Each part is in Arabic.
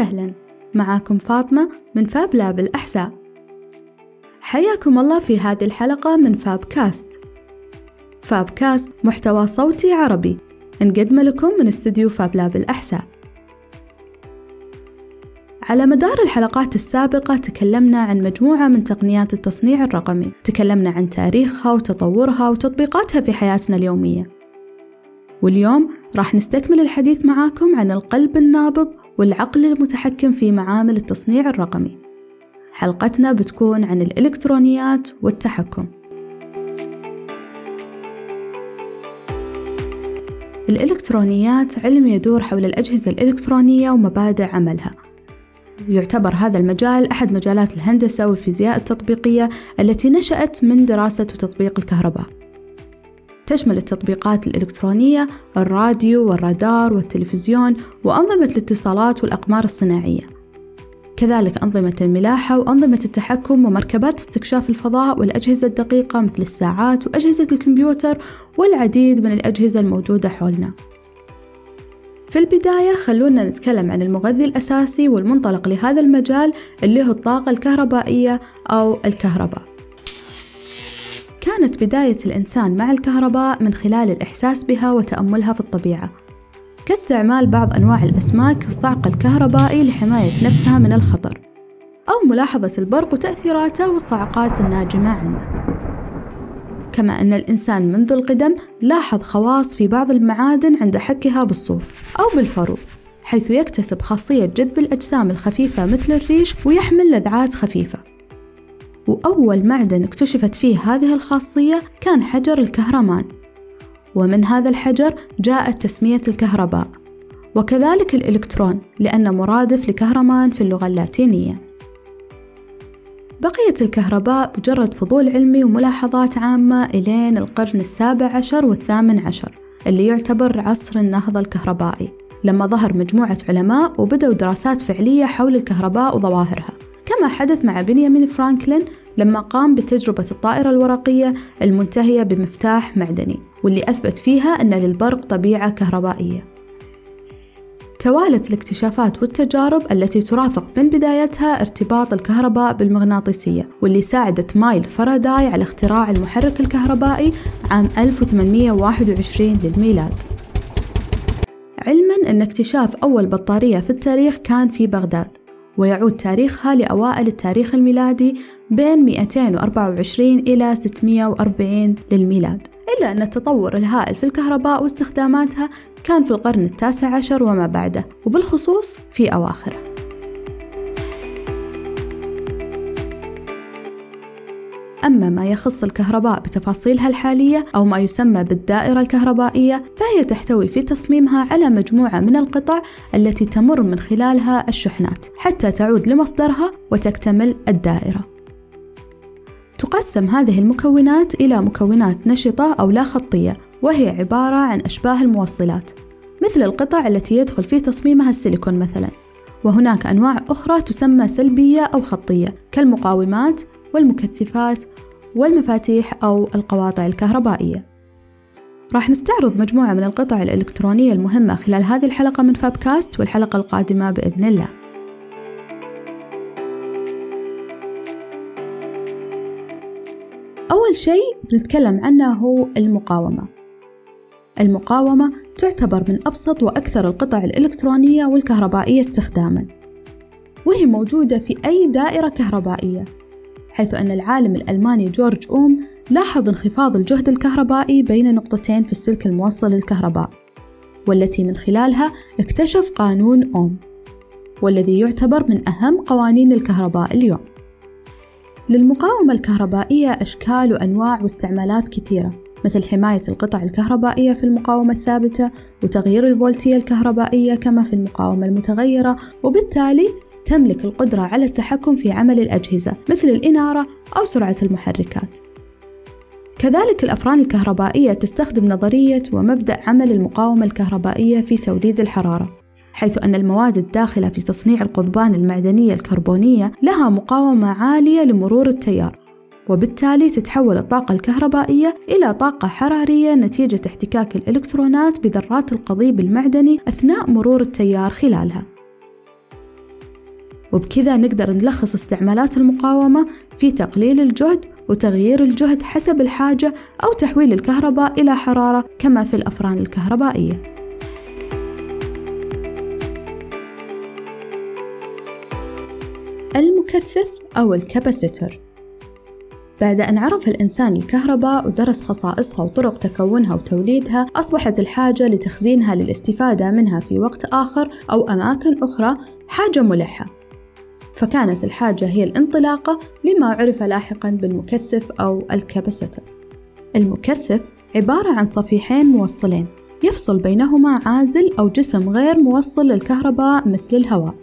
وسهلا. معاكم فاطمة من فاب لاب الأحساء حياكم الله في هذه الحلقة من فاب كاست. فاب كاست محتوى صوتي عربي. نقدم لكم من استوديو فاب لاب الأحساء على مدار الحلقات السابقة تكلمنا عن مجموعة من تقنيات التصنيع الرقمي. تكلمنا عن تاريخها وتطورها وتطبيقاتها في حياتنا اليومية. واليوم راح نستكمل الحديث معاكم عن القلب النابض والعقل المتحكم في معامل التصنيع الرقمي. حلقتنا بتكون عن الإلكترونيات والتحكم. الإلكترونيات علم يدور حول الأجهزة الإلكترونية ومبادئ عملها. يعتبر هذا المجال أحد مجالات الهندسة والفيزياء التطبيقية التي نشأت من دراسة وتطبيق الكهرباء. تشمل التطبيقات الإلكترونية الراديو والرادار والتلفزيون وأنظمة الاتصالات والأقمار الصناعية. كذلك أنظمة الملاحة وأنظمة التحكم ومركبات استكشاف الفضاء والأجهزة الدقيقة مثل الساعات وأجهزة الكمبيوتر والعديد من الأجهزة الموجودة حولنا. في البداية خلونا نتكلم عن المغذي الأساسي والمنطلق لهذا المجال اللي هو الطاقة الكهربائية أو الكهرباء. كانت بداية الإنسان مع الكهرباء من خلال الإحساس بها وتأملها في الطبيعة. كاستعمال بعض أنواع الأسماك الصعق الكهربائي لحماية نفسها من الخطر أو ملاحظة البرق وتأثيراته والصعقات الناجمة عنه. كما أن الإنسان منذ القدم لاحظ خواص في بعض المعادن عند حكها بالصوف أو بالفرو حيث يكتسب خاصية جذب الأجسام الخفيفة مثل الريش ويحمل لذعات خفيفة. وأول معدن اكتشفت فيه هذه الخاصية كان حجر الكهرمان. ومن هذا الحجر جاءت تسمية الكهرباء وكذلك الإلكترون لأن مرادف لكهرمان في اللغة اللاتينية. بقيت الكهرباء مجرد فضول علمي وملاحظات عامة إلين القرن السابع عشر والثامن عشر اللي يعتبر عصر النهضة الكهربائي لما ظهر مجموعة علماء وبدأوا دراسات فعلية حول الكهرباء وظواهرها. كما حدث مع بنيامين فرانكلين لما قام بتجربة الطائرة الورقية المنتهية بمفتاح معدني واللي أثبت فيها أن للبرق طبيعة كهربائية. توالت الاكتشافات والتجارب التي ترافق من بدايتها ارتباط الكهرباء بالمغناطيسية واللي ساعدت مايكل فاراداي على اختراع المحرك الكهربائي عام 1821 للميلاد. علما أن اكتشاف أول بطارية في التاريخ كان في بغداد. ويعود تاريخها لأوائل التاريخ الميلادي بين 224 إلى 640 للميلاد. إلا أن التطور الهائل في الكهرباء واستخداماتها كان في القرن التاسع عشر وما بعده وبالخصوص في أواخره. أما ما يخص الكهرباء بتفاصيلها الحالية أو ما يسمى بالدائرة الكهربائية فهي تحتوي في تصميمها على مجموعة من القطع التي تمر من خلالها الشحنات حتى تعود لمصدرها وتكتمل الدائرة. تقسم هذه المكونات إلى مكونات نشطة أو لا خطية وهي عبارة عن أشباه الموصلات مثل القطع التي يدخل في تصميمها السيليكون مثلا وهناك أنواع أخرى تسمى سلبية أو خطية كالمقاومات والمكثفات والمفاتيح أو القواطع الكهربائية. راح نستعرض مجموعة من القطع الإلكترونية المهمة خلال هذه الحلقة من فابكاست والحلقة القادمة بإذن الله. أول شيء بنتكلم عنه هو المقاومة. المقاومة تعتبر من أبسط وأكثر القطع الإلكترونية والكهربائية استخداماً. وهي موجودة في أي دائرة كهربائية. حيث أن العالم الألماني جورج أوم لاحظ انخفاض الجهد الكهربائي بين نقطتين في السلك الموصل للكهرباء والتي من خلالها اكتشف قانون أوم والذي يعتبر من أهم قوانين الكهرباء اليوم. للمقاومة الكهربائية أشكال وأنواع واستعمالات كثيرة مثل حماية القطع الكهربائية في المقاومة الثابتة وتغيير الفولتية الكهربائية كما في المقاومة المتغيرة وبالتالي تملك القدرة على التحكم في عمل الأجهزة مثل الإنارة أو سرعة المحركات. كذلك الأفران الكهربائية تستخدم نظرية ومبدأ عمل المقاومة الكهربائية في توليد الحرارة، حيث أن المواد الداخلة في تصنيع القضبان المعدنية الكربونية لها مقاومة عالية لمرور التيار، وبالتالي تتحول الطاقة الكهربائية إلى طاقة حرارية نتيجة احتكاك الإلكترونات بذرات القضيب المعدني أثناء مرور التيار خلالها. وبكذا نقدر نلخص استعمالات المقاومة في تقليل الجهد وتغيير الجهد حسب الحاجة أو تحويل الكهرباء إلى حرارة كما في الأفران الكهربائية. المكثف أو الكاباسيتر بعد أن عرف الإنسان الكهرباء ودرس خصائصها وطرق تكونها وتوليدها أصبحت الحاجة لتخزينها للاستفادة منها في وقت آخر أو أماكن أخرى حاجة ملحة فكانت الحاجة هي الانطلاقة لما عرف لاحقا بالمكثف أو الكاباسيتر المكثف عبارة عن صفيحين موصلين يفصل بينهما عازل أو جسم غير موصل للكهرباء مثل الهواء.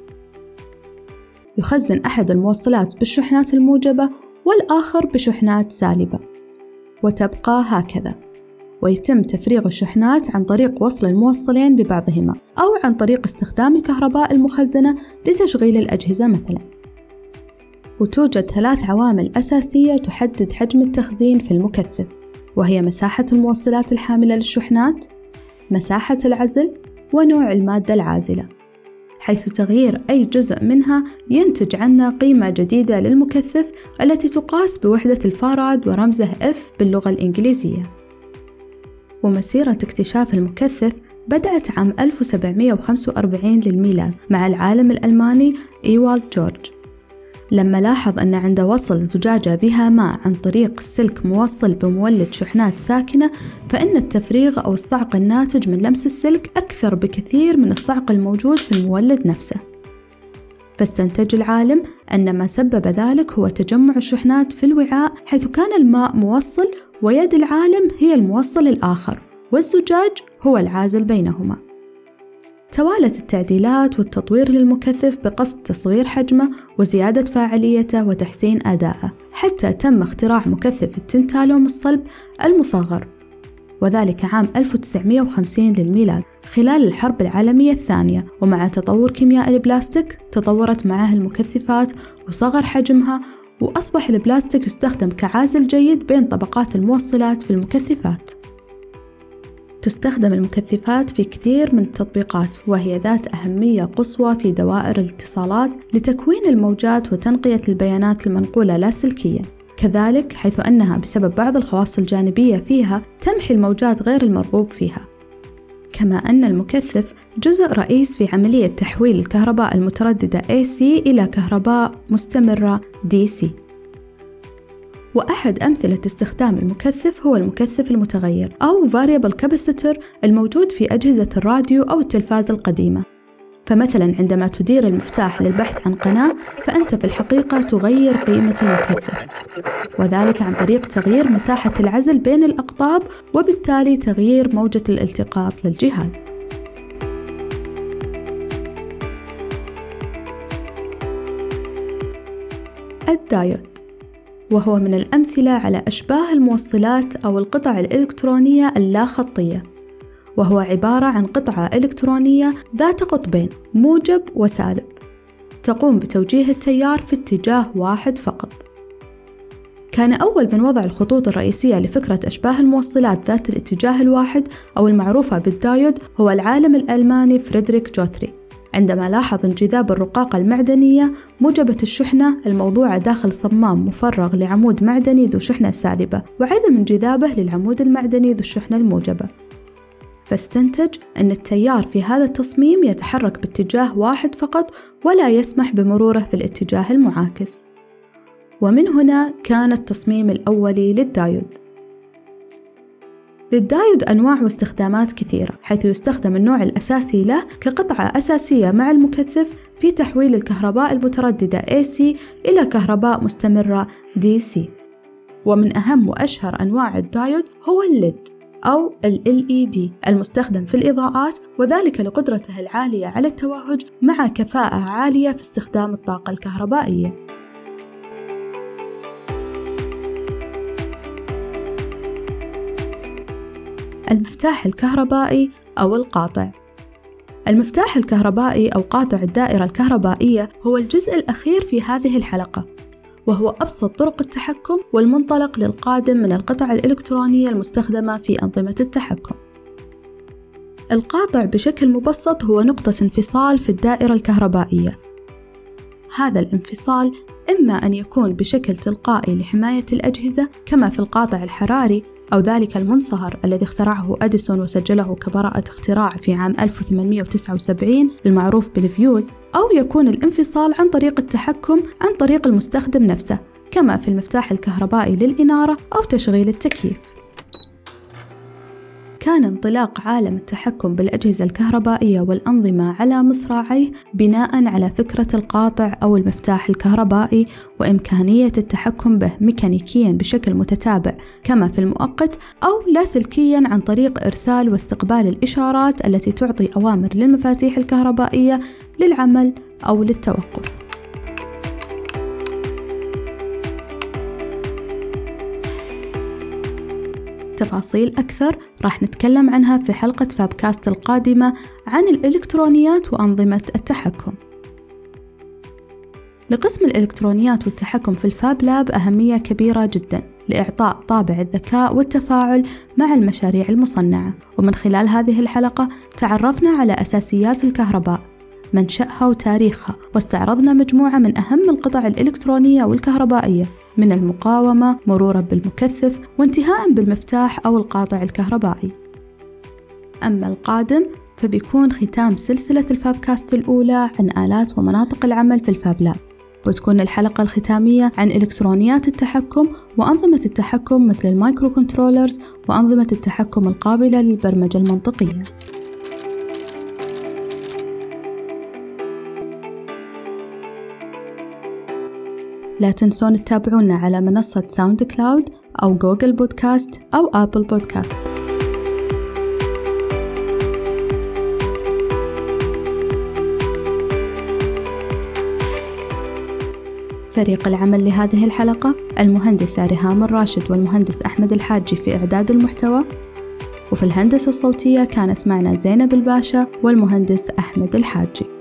يخزن أحد الموصلات بالشحنات الموجبة والآخر بشحنات سالبة. وتبقى هكذا. ويتم تفريغ الشحنات عن طريق وصل الموصلين ببعضهما أو عن طريق استخدام الكهرباء المخزنة لتشغيل الأجهزة مثلا. وتوجد ثلاث عوامل أساسية تحدد حجم التخزين في المكثف وهي مساحة الموصلات الحاملة للشحنات مساحة العزل ونوع المادة العازلة. حيث تغيير أي جزء منها ينتج عنا قيمة جديدة للمكثف التي تقاس بوحدة الفاراد ورمزه F باللغة الإنجليزية. ومسيرة اكتشاف المكثف بدأت عام 1745 للميلاد مع العالم الألماني إيوالد جورج. لما لاحظ أن عند وصل زجاجة بها ماء عن طريق سلك موصل بمولد شحنات ساكنة فإن التفريغ أو الصعق الناتج من لمس السلك أكثر بكثير من الصعق الموجود في المولد نفسه. فاستنتج العالم أن ما سبب ذلك هو تجمع الشحنات في الوعاء حيث كان الماء موصل ويد العالم هي الموصل الآخر والزجاج هو العازل بينهما. توالت التعديلات والتطوير للمكثف بقصد تصغير حجمه وزيادة فاعليته وتحسين أدائه حتى تم اختراع مكثف التنتالوم الصلب المصغر وذلك عام 1950 للميلاد خلال الحرب العالمية الثانية. ومع تطور كيمياء البلاستيك تطورت معه المكثفات وصغر حجمها وأصبح البلاستيك يستخدم كعازل جيد بين طبقات الموصلات في المكثفات. تستخدم المكثفات في كثير من التطبيقات وهي ذات أهمية قصوى في دوائر الاتصالات لتكوين الموجات وتنقية البيانات المنقولة اللاسلكية كذلك حيث أنها بسبب بعض الخواص الجانبية فيها تمحي الموجات غير المرغوب فيها. كما أن المكثف جزء رئيس في عملية تحويل الكهرباء المترددة AC إلى كهرباء مستمرة DC وأحد أمثلة استخدام المكثف هو المكثف المتغير أو Variable Capacitor الموجود في أجهزة الراديو أو التلفاز القديمة. فمثلا عندما تدير المفتاح للبحث عن قناة فأنت في الحقيقة تغير قيمة المكثف. وذلك عن طريق تغيير مساحة العزل بين الأقطاب وبالتالي تغيير موجة الالتقاط للجهاز. الدايود وهو من الأمثلة على أشباه الموصلات أو القطع الإلكترونية اللا خطية وهو عبارة عن قطعة إلكترونية ذات قطبين موجب وسالب تقوم بتوجيه التيار في اتجاه واحد فقط. كان أول من وضع الخطوط الرئيسية لفكرة أشباه الموصلات ذات الاتجاه الواحد أو المعروفة بالدايود هو العالم الألماني فريدريك جوثري. عندما لاحظ انجذاب الرقاقة المعدنية موجبة الشحنة الموضوعة داخل صمام مفرغ لعمود معدني ذو شحنة سالبة وعدم انجذابه للعمود المعدني ذو الشحنة الموجبة. فاستنتج أن التيار في هذا التصميم يتحرك باتجاه واحد فقط ولا يسمح بمروره في الاتجاه المعاكس. ومن هنا كان التصميم الأولي لل diode. لل diode أنواع واستخدامات كثيرة حيث يستخدم النوع الأساسي له كقطعة أساسية مع المكثف في تحويل الكهرباء المترددة AC إلى كهرباء مستمرة DC ومن أهم وأشهر أنواع الدايود هو ال LED. أو ال LED المستخدم في الإضاءات وذلك لقدرته العالية على التوهج مع كفاءة عالية في استخدام الطاقة الكهربائية. المفتاح الكهربائي أو القاطع. المفتاح الكهربائي أو قاطع الدائرة الكهربائية هو الجزء الأخير في هذه الحلقة. وهو أبسط طرق التحكم والمنطلق للقادم من القطع الإلكترونية المستخدمة في أنظمة التحكم. القاطع بشكل مبسط هو نقطة انفصال في الدائرة الكهربائية. هذا الانفصال إما أن يكون بشكل تلقائي لحماية الأجهزة كما في القاطع الحراري أو ذلك المنصهر الذي اخترعه أديسون وسجله كبراءة اختراع في عام 1879 المعروف بالفيوز أو يكون الانفصال عن طريق التحكم عن طريق المستخدم نفسه كما في المفتاح الكهربائي للإنارة أو تشغيل التكييف. كان انطلاق عالم التحكم بالأجهزة الكهربائية والأنظمة على مصراعيه بناء على فكرة القاطع أو المفتاح الكهربائي وإمكانية التحكم به ميكانيكيا بشكل متتابع كما في المؤقت أو لاسلكيا عن طريق إرسال واستقبال الإشارات التي تعطي أوامر للمفاتيح الكهربائية للعمل أو للتوقف. تفاصيل أكثر راح نتكلم عنها في حلقة فابكاست القادمة عن الإلكترونيات وأنظمة التحكم. لقسم الإلكترونيات والتحكم في الفاب لاب أهمية كبيرة جدا لإعطاء طابع الذكاء والتفاعل مع المشاريع المصنعة. ومن خلال هذه الحلقة تعرفنا على أساسيات الكهرباء منشأها وتاريخها واستعرضنا مجموعة من أهم القطع الإلكترونية والكهربائية من المقاومة مرورا بالمكثف وانتهاء بالمفتاح أو القاطع الكهربائي. أما القادم فبيكون ختام سلسلة الفابكاست الأولى عن آلات ومناطق العمل في الفاب لاب. وتكون الحلقة الختامية عن إلكترونيات التحكم وأنظمة التحكم مثل ال microcontrollers وأنظمة التحكم القابلة للبرمجة المنطقية. لا تنسون تتابعونا على منصة ساوند كلاود أو جوجل بودكاست أو أبل بودكاست فريق العمل لهذه الحلقة المهندسة ريهام الراشد والمهندس أحمد الحاجي في إعداد المحتوى. وفي الهندسة الصوتية كانت معنا زينب الباشا والمهندس أحمد الحاجي.